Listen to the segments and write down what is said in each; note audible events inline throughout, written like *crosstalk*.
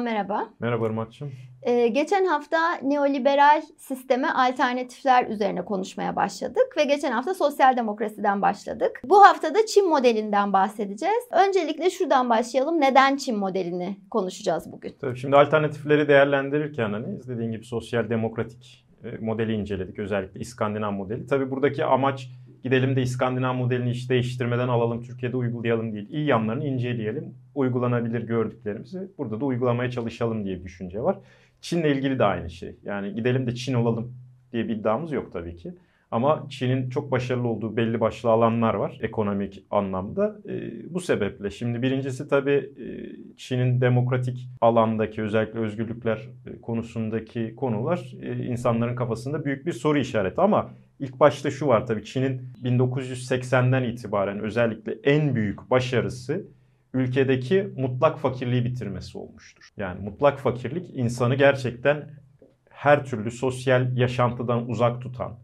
Ozan merhaba. Merhaba Irmak'cığım. Ee, geçen hafta neoliberal sisteme alternatifler üzerine konuşmaya başladık ve geçen hafta sosyal demokrasiden başladık. Bu hafta da Çin modelinden bahsedeceğiz. Öncelikle şuradan başlayalım. Neden Çin modelini konuşacağız bugün? Tabii şimdi alternatifleri değerlendirirken hani dediğin gibi sosyal demokratik e, modeli inceledik. Özellikle İskandinav modeli. Tabii buradaki amaç gidelim de İskandinav modelini hiç değiştirmeden alalım, Türkiye'de uygulayalım değil. İyi yanlarını inceleyelim, uygulanabilir gördüklerimizi burada da uygulamaya çalışalım diye bir düşünce var. Çin'le ilgili de aynı şey. Yani gidelim de Çin olalım diye bir iddiamız yok tabii ki. Ama Çin'in çok başarılı olduğu belli başlı alanlar var ekonomik anlamda. E, bu sebeple şimdi birincisi tabii e, Çin'in demokratik alandaki özellikle özgürlükler e, konusundaki konular e, insanların kafasında büyük bir soru işareti. Ama ilk başta şu var tabii Çin'in 1980'den itibaren özellikle en büyük başarısı ülkedeki mutlak fakirliği bitirmesi olmuştur. Yani mutlak fakirlik insanı gerçekten her türlü sosyal yaşantıdan uzak tutan,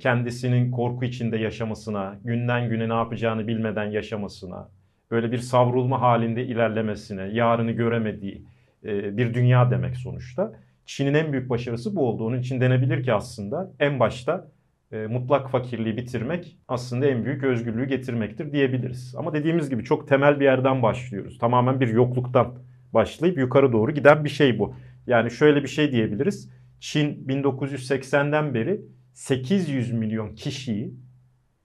kendisinin korku içinde yaşamasına, günden güne ne yapacağını bilmeden yaşamasına, böyle bir savrulma halinde ilerlemesine, yarını göremediği e, bir dünya demek sonuçta. Çin'in en büyük başarısı bu oldu. Onun için denebilir ki aslında en başta e, mutlak fakirliği bitirmek aslında en büyük özgürlüğü getirmektir diyebiliriz. Ama dediğimiz gibi çok temel bir yerden başlıyoruz. Tamamen bir yokluktan başlayıp yukarı doğru giden bir şey bu. Yani şöyle bir şey diyebiliriz. Çin 1980'den beri 800 milyon kişiyi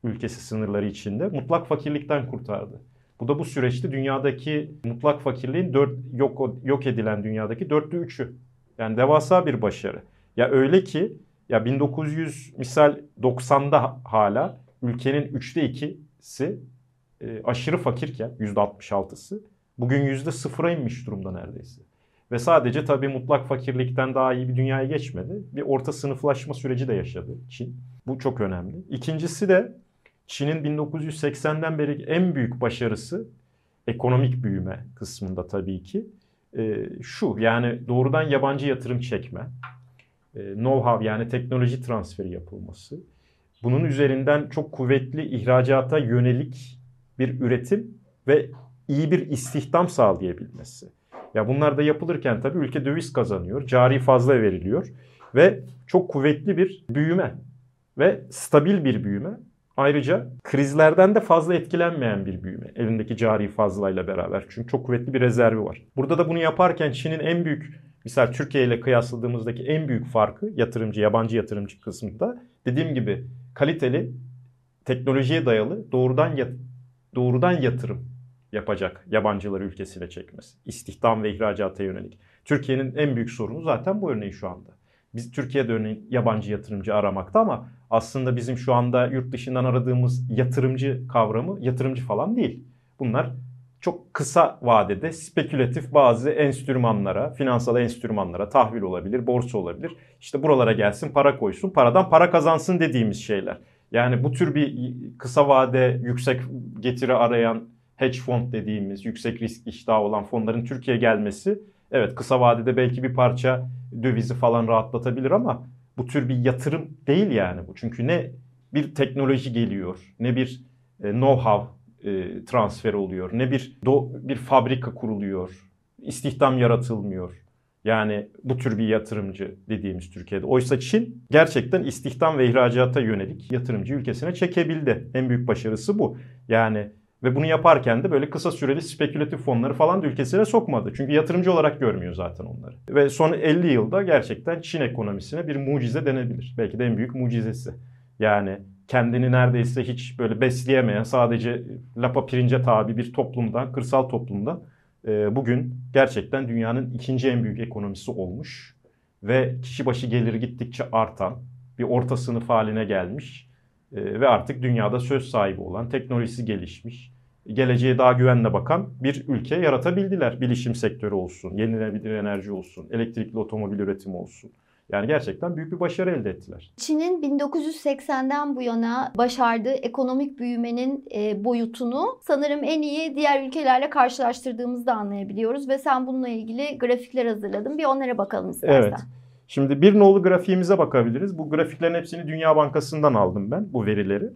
ülkesi sınırları içinde mutlak fakirlikten kurtardı. Bu da bu süreçte dünyadaki mutlak fakirliğin dört, yok, yok edilen dünyadaki dörtte üçü. Yani devasa bir başarı. Ya öyle ki ya 1900 misal 90'da hala ülkenin üçte ikisi e, aşırı fakirken %66'sı bugün yüzde sıfıra inmiş durumda neredeyse. Ve sadece tabii mutlak fakirlikten daha iyi bir dünyaya geçmedi. Bir orta sınıflaşma süreci de yaşadı Çin. Bu çok önemli. İkincisi de Çin'in 1980'den beri en büyük başarısı ekonomik büyüme kısmında tabii ki. E, şu yani doğrudan yabancı yatırım çekme. E, know-how yani teknoloji transferi yapılması. Bunun üzerinden çok kuvvetli ihracata yönelik bir üretim ve iyi bir istihdam sağlayabilmesi. Ya bunlar da yapılırken tabii ülke döviz kazanıyor, cari fazla veriliyor ve çok kuvvetli bir büyüme ve stabil bir büyüme. Ayrıca krizlerden de fazla etkilenmeyen bir büyüme elindeki cari fazlayla beraber. Çünkü çok kuvvetli bir rezervi var. Burada da bunu yaparken Çin'in en büyük Misal Türkiye ile kıyasladığımızdaki en büyük farkı yatırımcı, yabancı yatırımcı kısmında dediğim gibi kaliteli, teknolojiye dayalı doğrudan yat doğrudan yatırım yapacak yabancıları ülkesine çekmesi. İstihdam ve ihracata yönelik. Türkiye'nin en büyük sorunu zaten bu örneği şu anda. Biz Türkiye'de örneğin yabancı yatırımcı aramakta ama aslında bizim şu anda yurt dışından aradığımız yatırımcı kavramı yatırımcı falan değil. Bunlar çok kısa vadede spekülatif bazı enstrümanlara, finansal enstrümanlara tahvil olabilir, borsa olabilir. İşte buralara gelsin, para koysun, paradan para kazansın dediğimiz şeyler. Yani bu tür bir kısa vade yüksek getiri arayan hedge fond dediğimiz yüksek risk iştahı olan fonların Türkiye'ye gelmesi evet kısa vadede belki bir parça dövizi falan rahatlatabilir ama bu tür bir yatırım değil yani bu. Çünkü ne bir teknoloji geliyor, ne bir e, know-how e, transfer oluyor. Ne bir do, bir fabrika kuruluyor. istihdam yaratılmıyor. Yani bu tür bir yatırımcı dediğimiz Türkiye'de. Oysa Çin gerçekten istihdam ve ihracata yönelik yatırımcı ülkesine çekebildi. En büyük başarısı bu. Yani ve bunu yaparken de böyle kısa süreli spekülatif fonları falan da ülkesine sokmadı. Çünkü yatırımcı olarak görmüyor zaten onları. Ve son 50 yılda gerçekten Çin ekonomisine bir mucize denebilir. Belki de en büyük mucizesi. Yani kendini neredeyse hiç böyle besleyemeyen sadece lapa pirince tabi bir toplumdan, kırsal toplumdan e, bugün gerçekten dünyanın ikinci en büyük ekonomisi olmuş ve kişi başı geliri gittikçe artan bir orta sınıf haline gelmiş ve artık dünyada söz sahibi olan, teknolojisi gelişmiş, geleceğe daha güvenle bakan bir ülke yaratabildiler. Bilişim sektörü olsun, yenilenebilir enerji olsun, elektrikli otomobil üretimi olsun. Yani gerçekten büyük bir başarı elde ettiler. Çin'in 1980'den bu yana başardığı ekonomik büyümenin e, boyutunu sanırım en iyi diğer ülkelerle karşılaştırdığımızda anlayabiliyoruz ve sen bununla ilgili grafikler hazırladın. Bir onlara bakalım istersen. Evet. Şimdi bir nolu grafiğimize bakabiliriz. Bu grafiklerin hepsini Dünya Bankası'ndan aldım ben bu verileri.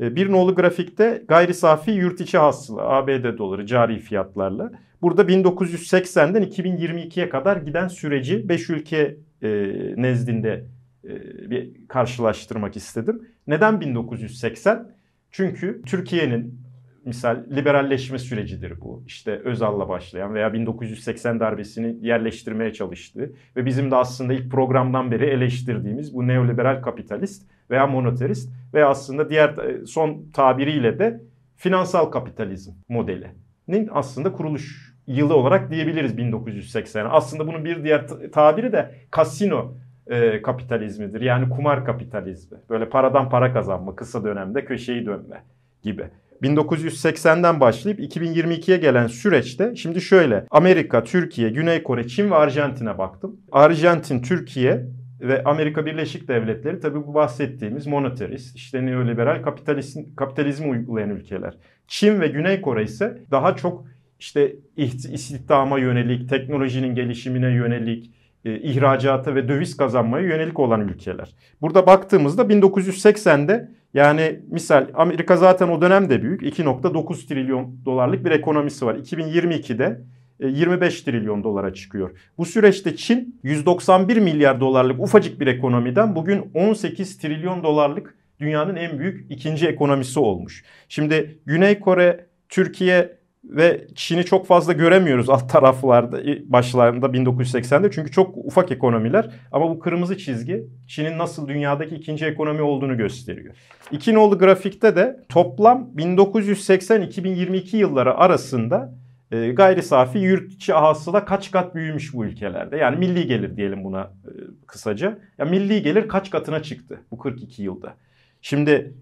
E, bir nolu grafikte gayri safi yurt içi hasıla ABD doları cari fiyatlarla. Burada 1980'den 2022'ye kadar giden süreci 5 ülke e, nezdinde e, bir karşılaştırmak istedim. Neden 1980? Çünkü Türkiye'nin misal liberalleşme sürecidir bu. İşte Özal'la başlayan veya 1980 darbesini yerleştirmeye çalıştığı ve bizim de aslında ilk programdan beri eleştirdiğimiz bu neoliberal kapitalist veya monetarist veya aslında diğer e, son tabiriyle de finansal kapitalizm modelinin aslında kuruluş yılı olarak diyebiliriz 1980. Aslında bunun bir diğer tabiri de kasino e, kapitalizmidir. Yani kumar kapitalizmi. Böyle paradan para kazanma, kısa dönemde köşeyi dönme gibi. 1980'den başlayıp 2022'ye gelen süreçte şimdi şöyle Amerika, Türkiye, Güney Kore, Çin ve Arjantin'e baktım. Arjantin, Türkiye ve Amerika Birleşik Devletleri tabii bu bahsettiğimiz monetarist, işte neoliberal kapitalizm, kapitalizmi uygulayan ülkeler. Çin ve Güney Kore ise daha çok işte istihdama yönelik, teknolojinin gelişimine yönelik, e, ihracata ve döviz kazanmaya yönelik olan ülkeler. Burada baktığımızda 1980'de yani misal Amerika zaten o dönemde büyük 2.9 trilyon dolarlık bir ekonomisi var. 2022'de 25 e, trilyon dolara çıkıyor. Bu süreçte Çin 191 milyar dolarlık ufacık bir ekonomiden bugün 18 trilyon dolarlık dünyanın en büyük ikinci ekonomisi olmuş. Şimdi Güney Kore, Türkiye ve Çin'i çok fazla göremiyoruz alt taraflarda başlarında 1980'de çünkü çok ufak ekonomiler ama bu kırmızı çizgi Çin'in nasıl dünyadaki ikinci ekonomi olduğunu gösteriyor. İki nolu grafikte de toplam 1980-2022 yılları arasında e, gayri safi yurt içi hasıla kaç kat büyümüş bu ülkelerde. Yani milli gelir diyelim buna e, kısaca. Ya milli gelir kaç katına çıktı bu 42 yılda. Şimdi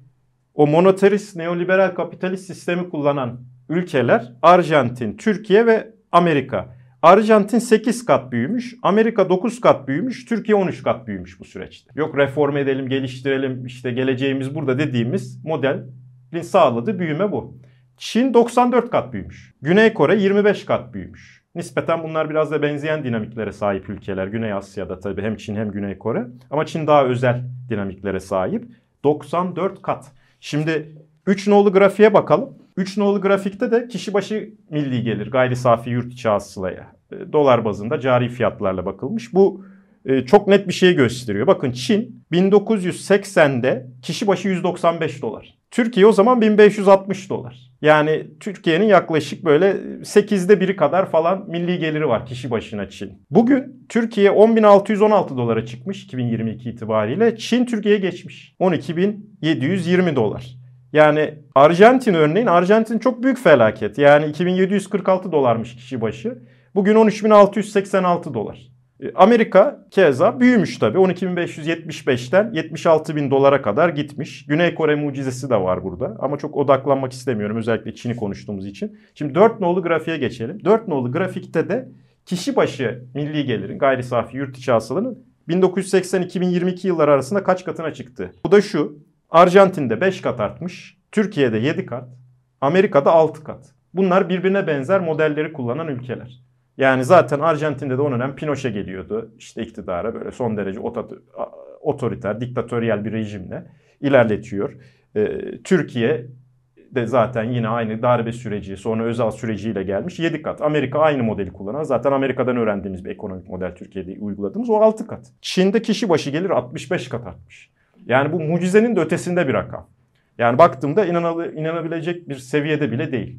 o monetarist neoliberal kapitalist sistemi kullanan ülkeler Arjantin, Türkiye ve Amerika. Arjantin 8 kat büyümüş, Amerika 9 kat büyümüş, Türkiye 13 kat büyümüş bu süreçte. Yok reform edelim, geliştirelim, işte geleceğimiz burada dediğimiz modelin sağladığı büyüme bu. Çin 94 kat büyümüş. Güney Kore 25 kat büyümüş. Nispeten bunlar biraz da benzeyen dinamiklere sahip ülkeler. Güney Asya'da tabii hem Çin hem Güney Kore. Ama Çin daha özel dinamiklere sahip. 94 kat. Şimdi 3 nolu grafiğe bakalım. 3 nolu grafikte de kişi başı milli gelir gayri safi yurt içi hasılaya e, dolar bazında cari fiyatlarla bakılmış. Bu e, çok net bir şey gösteriyor. Bakın Çin 1980'de kişi başı 195 dolar. Türkiye o zaman 1560 dolar. Yani Türkiye'nin yaklaşık böyle 8'de biri kadar falan milli geliri var kişi başına Çin. Bugün Türkiye 10.616 dolara çıkmış 2022 itibariyle. Çin Türkiye'ye geçmiş. 12.720 dolar. Yani Arjantin örneğin Arjantin çok büyük felaket. Yani 2746 dolarmış kişi başı. Bugün 13686 dolar. E, Amerika keza büyümüş tabii. 12.575'ten 76.000 dolara kadar gitmiş. Güney Kore mucizesi de var burada. Ama çok odaklanmak istemiyorum özellikle Çin'i konuştuğumuz için. Şimdi 4 nolu grafiğe geçelim. 4 nolu grafikte de kişi başı milli gelirin gayri safi yurt içi hasılanın 1980-2022 yılları arasında kaç katına çıktı? Bu da şu. Arjantin'de 5 kat artmış. Türkiye'de 7 kat. Amerika'da 6 kat. Bunlar birbirine benzer modelleri kullanan ülkeler. Yani zaten Arjantin'de de o dönem Pinochet geliyordu işte iktidara böyle son derece otoriter, diktatöryel bir rejimle ilerletiyor. Ee, Türkiye de zaten yine aynı darbe süreci sonra özel süreciyle gelmiş 7 kat. Amerika aynı modeli kullanan zaten Amerika'dan öğrendiğimiz bir ekonomik model Türkiye'de uyguladığımız o 6 kat. Çin'de kişi başı gelir 65 kat artmış. Yani bu mucizenin de ötesinde bir rakam. Yani baktığımda inanabilecek bir seviyede bile değil.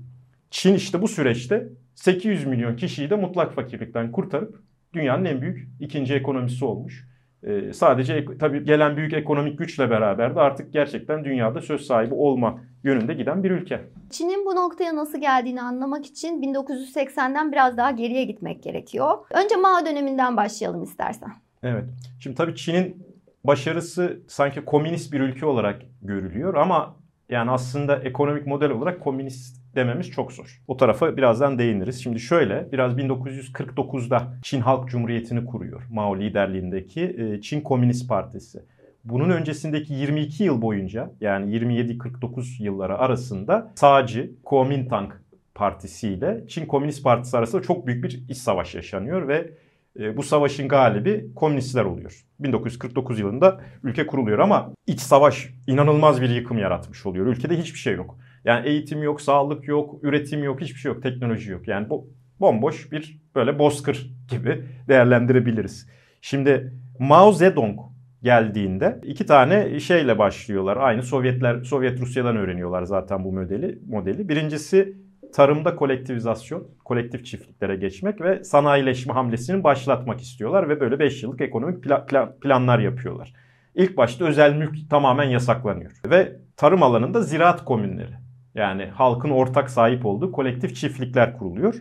Çin işte bu süreçte 800 milyon kişiyi de mutlak fakirlikten kurtarıp dünyanın en büyük ikinci ekonomisi olmuş. Ee, sadece tabii gelen büyük ekonomik güçle beraber de artık gerçekten dünyada söz sahibi olma yönünde giden bir ülke. Çin'in bu noktaya nasıl geldiğini anlamak için 1980'den biraz daha geriye gitmek gerekiyor. Önce Mao döneminden başlayalım istersen. Evet. Şimdi tabii Çin'in başarısı sanki komünist bir ülke olarak görülüyor ama yani aslında ekonomik model olarak komünist dememiz çok zor. O tarafa birazdan değiniriz. Şimdi şöyle biraz 1949'da Çin Halk Cumhuriyeti'ni kuruyor. Mao liderliğindeki e, Çin Komünist Partisi. Bunun öncesindeki 22 yıl boyunca yani 27-49 yılları arasında sağcı Kuomintang Partisi ile Çin Komünist Partisi arasında çok büyük bir iç savaş yaşanıyor ve bu savaşın galibi komünistler oluyor. 1949 yılında ülke kuruluyor ama iç savaş inanılmaz bir yıkım yaratmış oluyor. Ülkede hiçbir şey yok. Yani eğitim yok, sağlık yok, üretim yok, hiçbir şey yok, teknoloji yok. Yani bu bomboş bir böyle bozkır gibi değerlendirebiliriz. Şimdi Mao Zedong geldiğinde iki tane şeyle başlıyorlar. Aynı Sovyetler Sovyet Rusya'dan öğreniyorlar zaten bu modeli. Modeli. Birincisi tarımda kolektivizasyon, kolektif çiftliklere geçmek ve sanayileşme hamlesini başlatmak istiyorlar ve böyle 5 yıllık ekonomik plan, planlar yapıyorlar. İlk başta özel mülk tamamen yasaklanıyor ve tarım alanında ziraat komünleri yani halkın ortak sahip olduğu kolektif çiftlikler kuruluyor.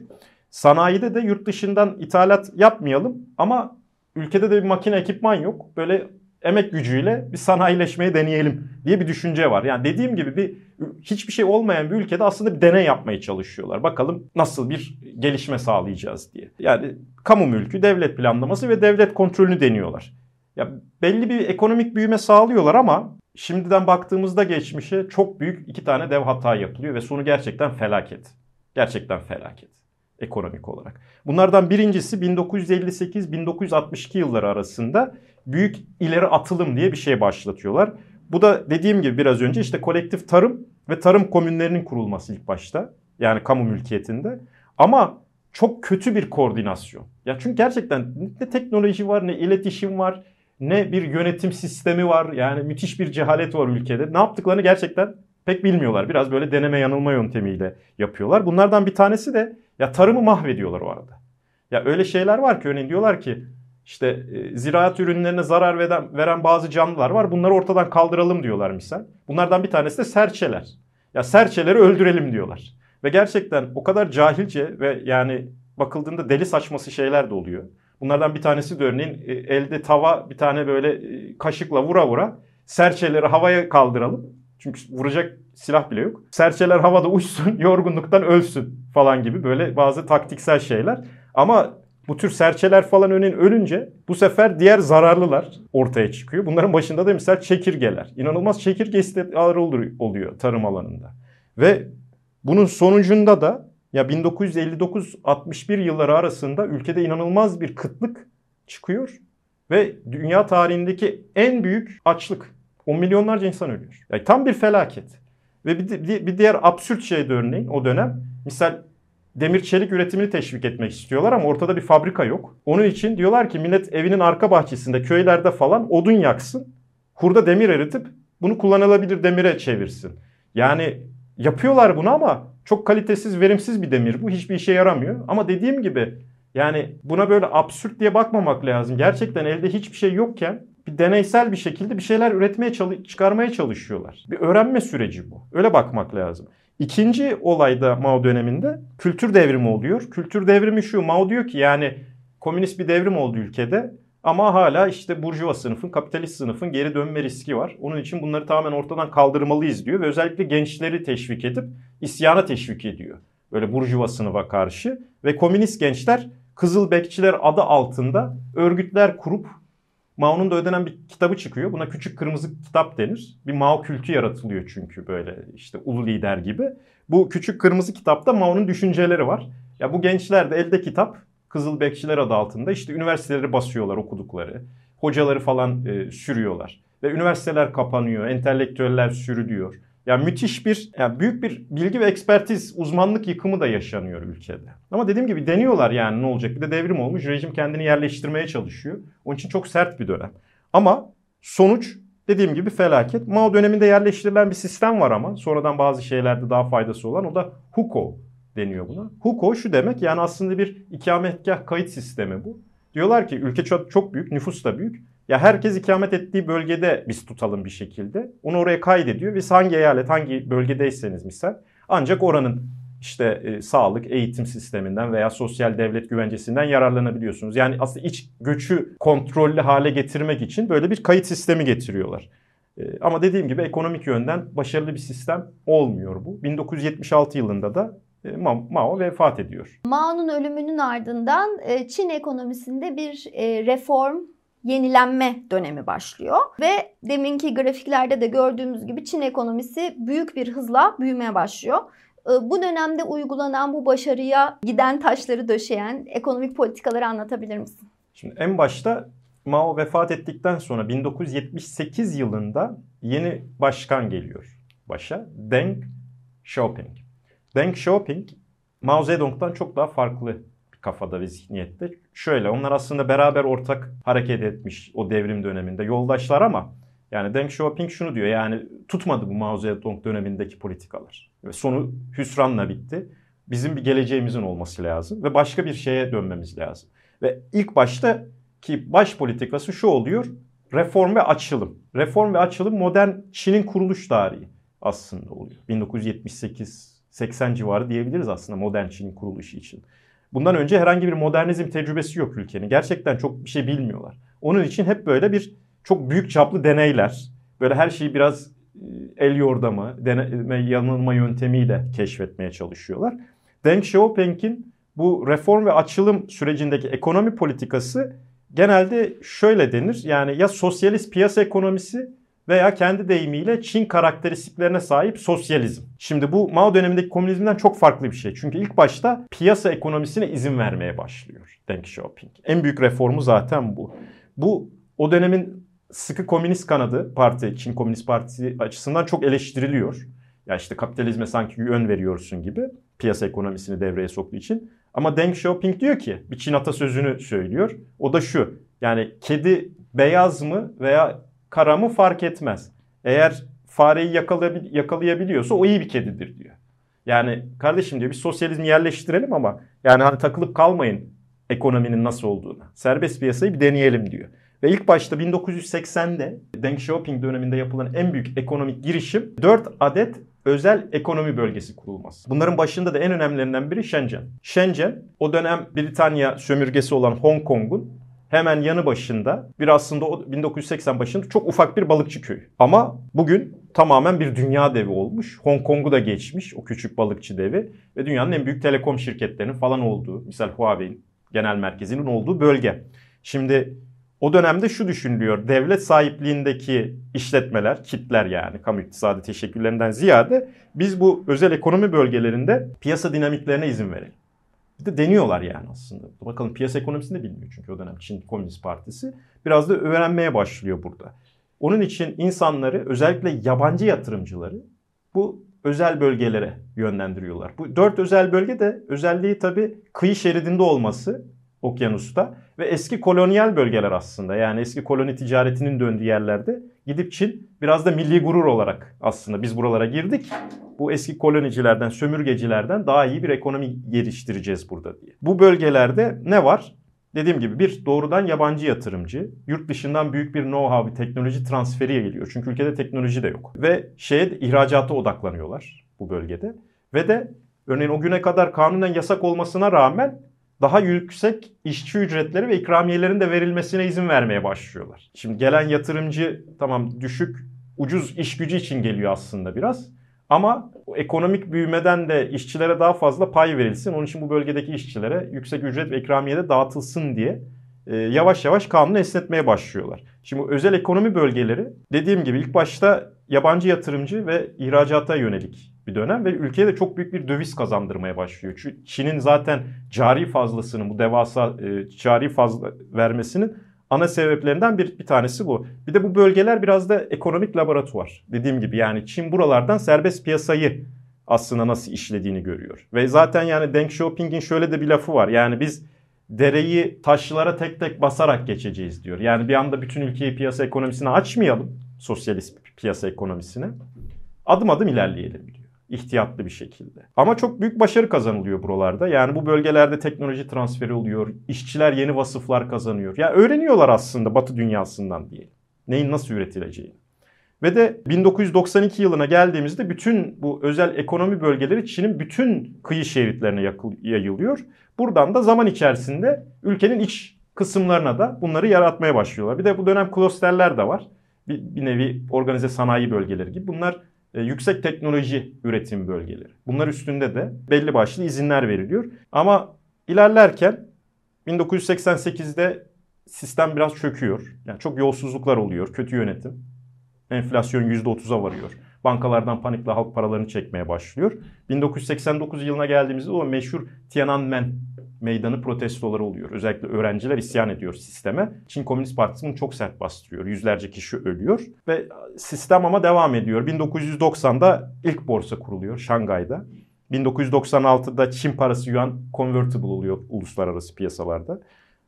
Sanayide de yurt dışından ithalat yapmayalım ama ülkede de bir makine ekipman yok. Böyle emek gücüyle bir sanayileşmeyi deneyelim diye bir düşünce var. Yani dediğim gibi bir hiçbir şey olmayan bir ülkede aslında bir deney yapmaya çalışıyorlar. Bakalım nasıl bir gelişme sağlayacağız diye. Yani kamu mülkü, devlet planlaması ve devlet kontrolünü deniyorlar. Ya belli bir ekonomik büyüme sağlıyorlar ama şimdiden baktığımızda geçmişe çok büyük iki tane dev hata yapılıyor ve sonu gerçekten felaket. Gerçekten felaket ekonomik olarak. Bunlardan birincisi 1958-1962 yılları arasında büyük ileri atılım diye bir şey başlatıyorlar. Bu da dediğim gibi biraz önce işte kolektif tarım ve tarım komünlerinin kurulması ilk başta. Yani kamu mülkiyetinde. Ama çok kötü bir koordinasyon. Ya çünkü gerçekten ne teknoloji var, ne iletişim var, ne bir yönetim sistemi var. Yani müthiş bir cehalet var ülkede. Ne yaptıklarını gerçekten pek bilmiyorlar. Biraz böyle deneme yanılma yöntemiyle yapıyorlar. Bunlardan bir tanesi de ya tarımı mahvediyorlar o arada. Ya öyle şeyler var ki örneğin diyorlar ki işte e, ziraat ürünlerine zarar veren, veren bazı canlılar var. Bunları ortadan kaldıralım diyorlar misal. Bunlardan bir tanesi de serçeler. Ya serçeleri öldürelim diyorlar. Ve gerçekten o kadar cahilce ve yani bakıldığında deli saçması şeyler de oluyor. Bunlardan bir tanesi de örneğin e, elde tava bir tane böyle e, kaşıkla vura vura serçeleri havaya kaldıralım. Çünkü vuracak silah bile yok. Serçeler havada uçsun, *laughs* yorgunluktan ölsün falan gibi böyle bazı taktiksel şeyler. Ama bu tür serçeler falan önün ölünce bu sefer diğer zararlılar ortaya çıkıyor. Bunların başında da mesela çekirgeler. İnanılmaz çekirge istihdamları oluyor tarım alanında. Ve bunun sonucunda da ya 1959-61 yılları arasında ülkede inanılmaz bir kıtlık çıkıyor ve dünya tarihindeki en büyük açlık. 10 milyonlarca insan ölüyor. Yani tam bir felaket. Ve bir, bir diğer absürt şey de örneğin o dönem. Misal demir çelik üretimini teşvik etmek istiyorlar ama ortada bir fabrika yok. Onun için diyorlar ki millet evinin arka bahçesinde köylerde falan odun yaksın. Hurda demir eritip bunu kullanılabilir demire çevirsin. Yani yapıyorlar bunu ama çok kalitesiz, verimsiz bir demir bu. Hiçbir işe yaramıyor. Ama dediğim gibi yani buna böyle absürt diye bakmamak lazım. Gerçekten elde hiçbir şey yokken bir deneysel bir şekilde bir şeyler üretmeye çıkarmaya çalışıyorlar. Bir öğrenme süreci bu. Öyle bakmak lazım. İkinci olayda Mao döneminde kültür devrimi oluyor. Kültür devrimi şu Mao diyor ki yani komünist bir devrim oldu ülkede ama hala işte burjuva sınıfın, kapitalist sınıfın geri dönme riski var. Onun için bunları tamamen ortadan kaldırmalıyız diyor ve özellikle gençleri teşvik edip isyana teşvik ediyor. Böyle burjuva sınıfa karşı ve komünist gençler Kızıl Bekçiler adı altında örgütler kurup Mao'nun da ödenen bir kitabı çıkıyor. Buna küçük kırmızı kitap denir. Bir Mao kültü yaratılıyor çünkü böyle işte ulu lider gibi. Bu küçük kırmızı kitapta Mao'nun düşünceleri var. Ya bu gençler de elde kitap Kızıl Bekçiler adı altında işte üniversiteleri basıyorlar okudukları. Hocaları falan e, sürüyorlar. Ve üniversiteler kapanıyor, entelektüeller sürülüyor. Yani müthiş bir, yani büyük bir bilgi ve ekspertiz, uzmanlık yıkımı da yaşanıyor ülkede. Ama dediğim gibi deniyorlar yani ne olacak. Bir de devrim olmuş, rejim kendini yerleştirmeye çalışıyor. Onun için çok sert bir dönem. Ama sonuç dediğim gibi felaket. Mao döneminde yerleştirilen bir sistem var ama sonradan bazı şeylerde daha faydası olan o da huko deniyor buna. Huko şu demek yani aslında bir ikametgah kayıt sistemi bu. Diyorlar ki ülke çok, çok büyük, nüfus da büyük. Ya herkes ikamet ettiği bölgede biz tutalım bir şekilde. Onu oraya kaydediyor. Biz hangi eyalet, hangi bölgedeyseniz misal ancak oranın işte e, sağlık, eğitim sisteminden veya sosyal devlet güvencesinden yararlanabiliyorsunuz. Yani aslında iç göçü kontrollü hale getirmek için böyle bir kayıt sistemi getiriyorlar. E, ama dediğim gibi ekonomik yönden başarılı bir sistem olmuyor bu. 1976 yılında da e, Mao vefat ediyor. Mao'nun ölümünün ardından e, Çin ekonomisinde bir e, reform yenilenme dönemi başlıyor. Ve deminki grafiklerde de gördüğümüz gibi Çin ekonomisi büyük bir hızla büyümeye başlıyor. Bu dönemde uygulanan bu başarıya giden taşları döşeyen ekonomik politikaları anlatabilir misin? Şimdi en başta Mao vefat ettikten sonra 1978 yılında yeni başkan geliyor başa. Deng Xiaoping. Deng Xiaoping Mao Zedong'dan çok daha farklı kafada ve zihniyette. Şöyle onlar aslında beraber ortak hareket etmiş o devrim döneminde yoldaşlar ama yani Deng Xiaoping şunu diyor yani tutmadı bu Mao Zedong dönemindeki politikalar. Ve sonu hüsranla bitti. Bizim bir geleceğimizin olması lazım ve başka bir şeye dönmemiz lazım. Ve ilk başta ki baş politikası şu oluyor. Reform ve açılım. Reform ve açılım modern Çin'in kuruluş tarihi aslında oluyor. 1978-80 civarı diyebiliriz aslında modern Çin'in kuruluşu için. Bundan önce herhangi bir modernizm tecrübesi yok ülkenin. Gerçekten çok bir şey bilmiyorlar. Onun için hep böyle bir çok büyük çaplı deneyler, böyle her şeyi biraz e, el yordamı, deneme yanılma yöntemiyle keşfetmeye çalışıyorlar. Deng Xiaoping'in bu reform ve açılım sürecindeki ekonomi politikası genelde şöyle denir. Yani ya sosyalist piyasa ekonomisi veya kendi deyimiyle Çin karakteristiklerine sahip sosyalizm. Şimdi bu Mao dönemindeki komünizmden çok farklı bir şey. Çünkü ilk başta piyasa ekonomisine izin vermeye başlıyor Deng Xiaoping. En büyük reformu zaten bu. Bu o dönemin sıkı komünist kanadı parti, Çin Komünist Partisi açısından çok eleştiriliyor. Ya işte kapitalizme sanki yön veriyorsun gibi piyasa ekonomisini devreye soktuğu için. Ama Deng Xiaoping diyor ki bir Çin atasözünü söylüyor. O da şu. Yani kedi beyaz mı veya kara mı fark etmez. Eğer fareyi yakalayabiliyorsa o iyi bir kedidir diyor. Yani kardeşim diyor bir sosyalizmi yerleştirelim ama yani hani takılıp kalmayın ekonominin nasıl olduğuna. Serbest piyasayı bir deneyelim diyor. Ve ilk başta 1980'de Deng Xiaoping döneminde yapılan en büyük ekonomik girişim 4 adet özel ekonomi bölgesi kurulması. Bunların başında da en önemlilerinden biri Shenzhen. Shenzhen o dönem Britanya sömürgesi olan Hong Kong'un hemen yanı başında bir aslında o 1980 başında çok ufak bir balıkçı köy. Ama bugün tamamen bir dünya devi olmuş. Hong Kong'u da geçmiş o küçük balıkçı devi ve dünyanın en büyük telekom şirketlerinin falan olduğu, misal Huawei'in genel merkezinin olduğu bölge. Şimdi o dönemde şu düşünülüyor. Devlet sahipliğindeki işletmeler, kitler yani kamu iktisadi teşekkürlerinden ziyade biz bu özel ekonomi bölgelerinde piyasa dinamiklerine izin verelim. Bir de deniyorlar yani aslında. Bakalım piyasa ekonomisini de bilmiyor çünkü o dönem Çin Komünist Partisi. Biraz da öğrenmeye başlıyor burada. Onun için insanları özellikle yabancı yatırımcıları bu özel bölgelere yönlendiriyorlar. Bu dört özel bölge de özelliği tabii kıyı şeridinde olması okyanusta ve eski kolonyal bölgeler aslında yani eski koloni ticaretinin döndüğü yerlerde gidip Çin biraz da milli gurur olarak aslında biz buralara girdik. Bu eski kolonicilerden, sömürgecilerden daha iyi bir ekonomi geliştireceğiz burada diye. Bu bölgelerde ne var? Dediğim gibi bir doğrudan yabancı yatırımcı, yurt dışından büyük bir know-how, bir teknoloji transferi geliyor. Çünkü ülkede teknoloji de yok. Ve şeye ihracata odaklanıyorlar bu bölgede. Ve de örneğin o güne kadar kanunen yasak olmasına rağmen daha yüksek işçi ücretleri ve ikramiyelerin de verilmesine izin vermeye başlıyorlar. Şimdi gelen yatırımcı tamam düşük ucuz iş gücü için geliyor aslında biraz. Ama ekonomik büyümeden de işçilere daha fazla pay verilsin. Onun için bu bölgedeki işçilere yüksek ücret ve ikramiye de dağıtılsın diye e, yavaş yavaş kanunu esnetmeye başlıyorlar. Şimdi özel ekonomi bölgeleri dediğim gibi ilk başta yabancı yatırımcı ve ihracata yönelik bir dönem ve ülkeye de çok büyük bir döviz kazandırmaya başlıyor. Çünkü Çin'in zaten cari fazlasını bu devasa e, cari fazla vermesinin ana sebeplerinden bir, bir tanesi bu. Bir de bu bölgeler biraz da ekonomik laboratuvar. Dediğim gibi yani Çin buralardan serbest piyasayı aslında nasıl işlediğini görüyor. Ve zaten yani Deng Xiaoping'in şöyle de bir lafı var. Yani biz dereyi taşlara tek tek basarak geçeceğiz diyor. Yani bir anda bütün ülkeyi piyasa ekonomisine açmayalım. Sosyalist piyasa ekonomisine. Adım adım ilerleyelim diyor ihtiyatlı bir şekilde. Ama çok büyük başarı kazanılıyor buralarda. Yani bu bölgelerde teknoloji transferi oluyor. İşçiler yeni vasıflar kazanıyor. Yani öğreniyorlar aslında Batı dünyasından diye. Neyin nasıl üretileceğini. Ve de 1992 yılına geldiğimizde bütün bu özel ekonomi bölgeleri Çin'in bütün kıyı şeritlerine yayılıyor. Buradan da zaman içerisinde ülkenin iç kısımlarına da bunları yaratmaya başlıyorlar. Bir de bu dönem klosterler de var. Bir, bir nevi organize sanayi bölgeleri gibi. Bunlar yüksek teknoloji üretim bölgeleri. Bunlar üstünde de belli başlı izinler veriliyor. Ama ilerlerken 1988'de sistem biraz çöküyor. Yani çok yolsuzluklar oluyor, kötü yönetim. Enflasyon %30'a varıyor. Bankalardan panikle halk paralarını çekmeye başlıyor. 1989 yılına geldiğimizde o meşhur Tiananmen meydanı protestoları oluyor. Özellikle öğrenciler isyan ediyor sisteme. Çin Komünist Partisi bunu çok sert bastırıyor. Yüzlerce kişi ölüyor ve sistem ama devam ediyor. 1990'da ilk borsa kuruluyor Şangay'da. 1996'da Çin parası yuan convertible oluyor uluslararası piyasalarda.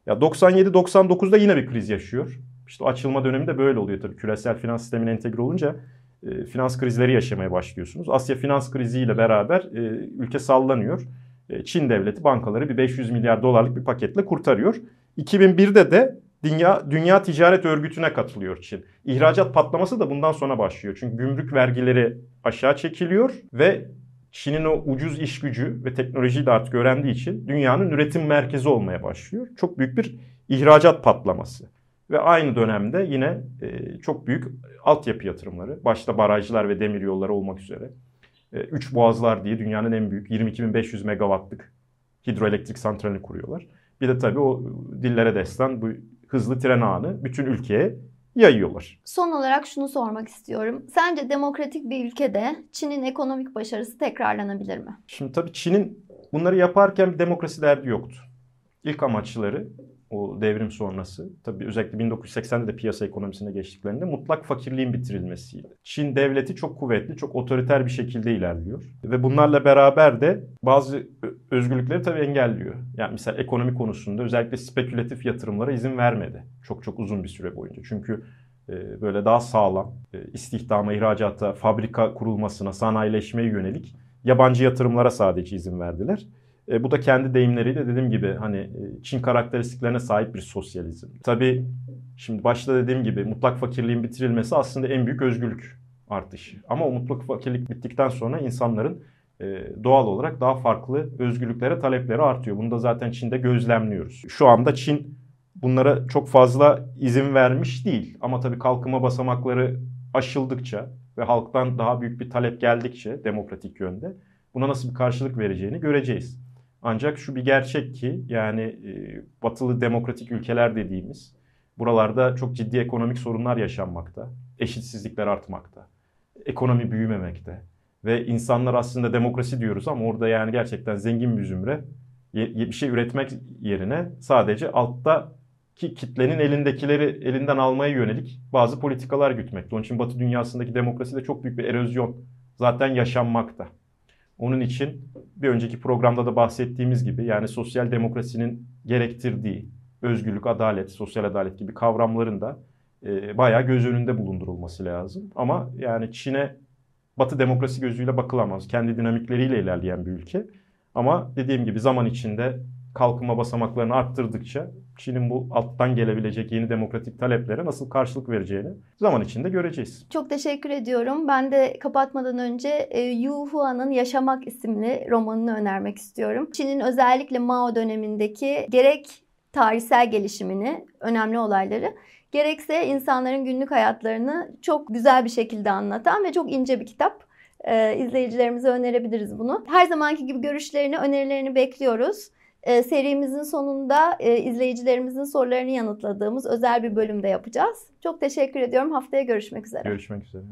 Ya 97-99'da yine bir kriz yaşıyor. İşte açılma dönemi de böyle oluyor tabii. Küresel finans sistemine entegre olunca e, finans krizleri yaşamaya başlıyorsunuz. Asya finans kriziyle beraber e, ülke sallanıyor. E, Çin devleti bankaları bir 500 milyar dolarlık bir paketle kurtarıyor. 2001'de de Dünya, Dünya Ticaret Örgütü'ne katılıyor Çin. İhracat patlaması da bundan sonra başlıyor. Çünkü gümrük vergileri aşağı çekiliyor ve Çin'in o ucuz iş gücü ve teknolojiyi de artık öğrendiği için dünyanın üretim merkezi olmaya başlıyor. Çok büyük bir ihracat patlaması. Ve aynı dönemde yine e, çok büyük altyapı yatırımları, başta barajlar ve demir yolları olmak üzere. E, Üç Boğazlar diye dünyanın en büyük 22.500 megawattlık hidroelektrik santralini kuruyorlar. Bir de tabii o dillere destan bu hızlı tren ağını bütün ülkeye yayıyorlar. Son olarak şunu sormak istiyorum. Sence demokratik bir ülkede Çin'in ekonomik başarısı tekrarlanabilir mi? Şimdi tabii Çin'in bunları yaparken bir demokrasi derdi yoktu. İlk amaçları o devrim sonrası tabii özellikle 1980'de de piyasa ekonomisine geçtiklerinde mutlak fakirliğin bitirilmesiydi. Çin devleti çok kuvvetli, çok otoriter bir şekilde ilerliyor ve bunlarla beraber de bazı özgürlükleri tabii engelliyor. Yani mesela ekonomi konusunda özellikle spekülatif yatırımlara izin vermedi çok çok uzun bir süre boyunca. Çünkü e, böyle daha sağlam e, istihdama, ihracata, fabrika kurulmasına, sanayileşmeye yönelik yabancı yatırımlara sadece izin verdiler. E, bu da kendi deyimleriyle dediğim gibi hani e, Çin karakteristiklerine sahip bir sosyalizm. Tabii şimdi başta dediğim gibi mutlak fakirliğin bitirilmesi aslında en büyük özgürlük artışı. Ama o mutlak fakirlik bittikten sonra insanların e, doğal olarak daha farklı özgürlüklere talepleri artıyor. Bunu da zaten Çin'de gözlemliyoruz. Şu anda Çin bunlara çok fazla izin vermiş değil. Ama tabii kalkınma basamakları aşıldıkça ve halktan daha büyük bir talep geldikçe demokratik yönde buna nasıl bir karşılık vereceğini göreceğiz. Ancak şu bir gerçek ki yani e, batılı demokratik ülkeler dediğimiz buralarda çok ciddi ekonomik sorunlar yaşanmakta. Eşitsizlikler artmakta. Ekonomi büyümemekte. Ve insanlar aslında demokrasi diyoruz ama orada yani gerçekten zengin bir zümre bir şey üretmek yerine sadece altta ki kitlenin elindekileri elinden almaya yönelik bazı politikalar gütmekte. Onun için Batı dünyasındaki demokrasi de çok büyük bir erozyon zaten yaşanmakta. Onun için bir önceki programda da bahsettiğimiz gibi yani sosyal demokrasinin gerektirdiği özgürlük, adalet, sosyal adalet gibi kavramların da e, bayağı göz önünde bulundurulması lazım. Ama yani Çin'e Batı demokrasi gözüyle bakılamaz. Kendi dinamikleriyle ilerleyen bir ülke. Ama dediğim gibi zaman içinde kalkınma basamaklarını arttırdıkça Çin'in bu alttan gelebilecek yeni demokratik taleplere nasıl karşılık vereceğini zaman içinde göreceğiz. Çok teşekkür ediyorum. Ben de kapatmadan önce e, Yu Hua'nın Yaşamak isimli romanını önermek istiyorum. Çin'in özellikle Mao dönemindeki gerek tarihsel gelişimini, önemli olayları gerekse insanların günlük hayatlarını çok güzel bir şekilde anlatan ve çok ince bir kitap. Ee, izleyicilerimize önerebiliriz bunu. Her zamanki gibi görüşlerini, önerilerini bekliyoruz. Ee, serimizin sonunda e, izleyicilerimizin sorularını yanıtladığımız özel bir bölümde yapacağız. Çok teşekkür ediyorum. Haftaya görüşmek üzere. Görüşmek üzere.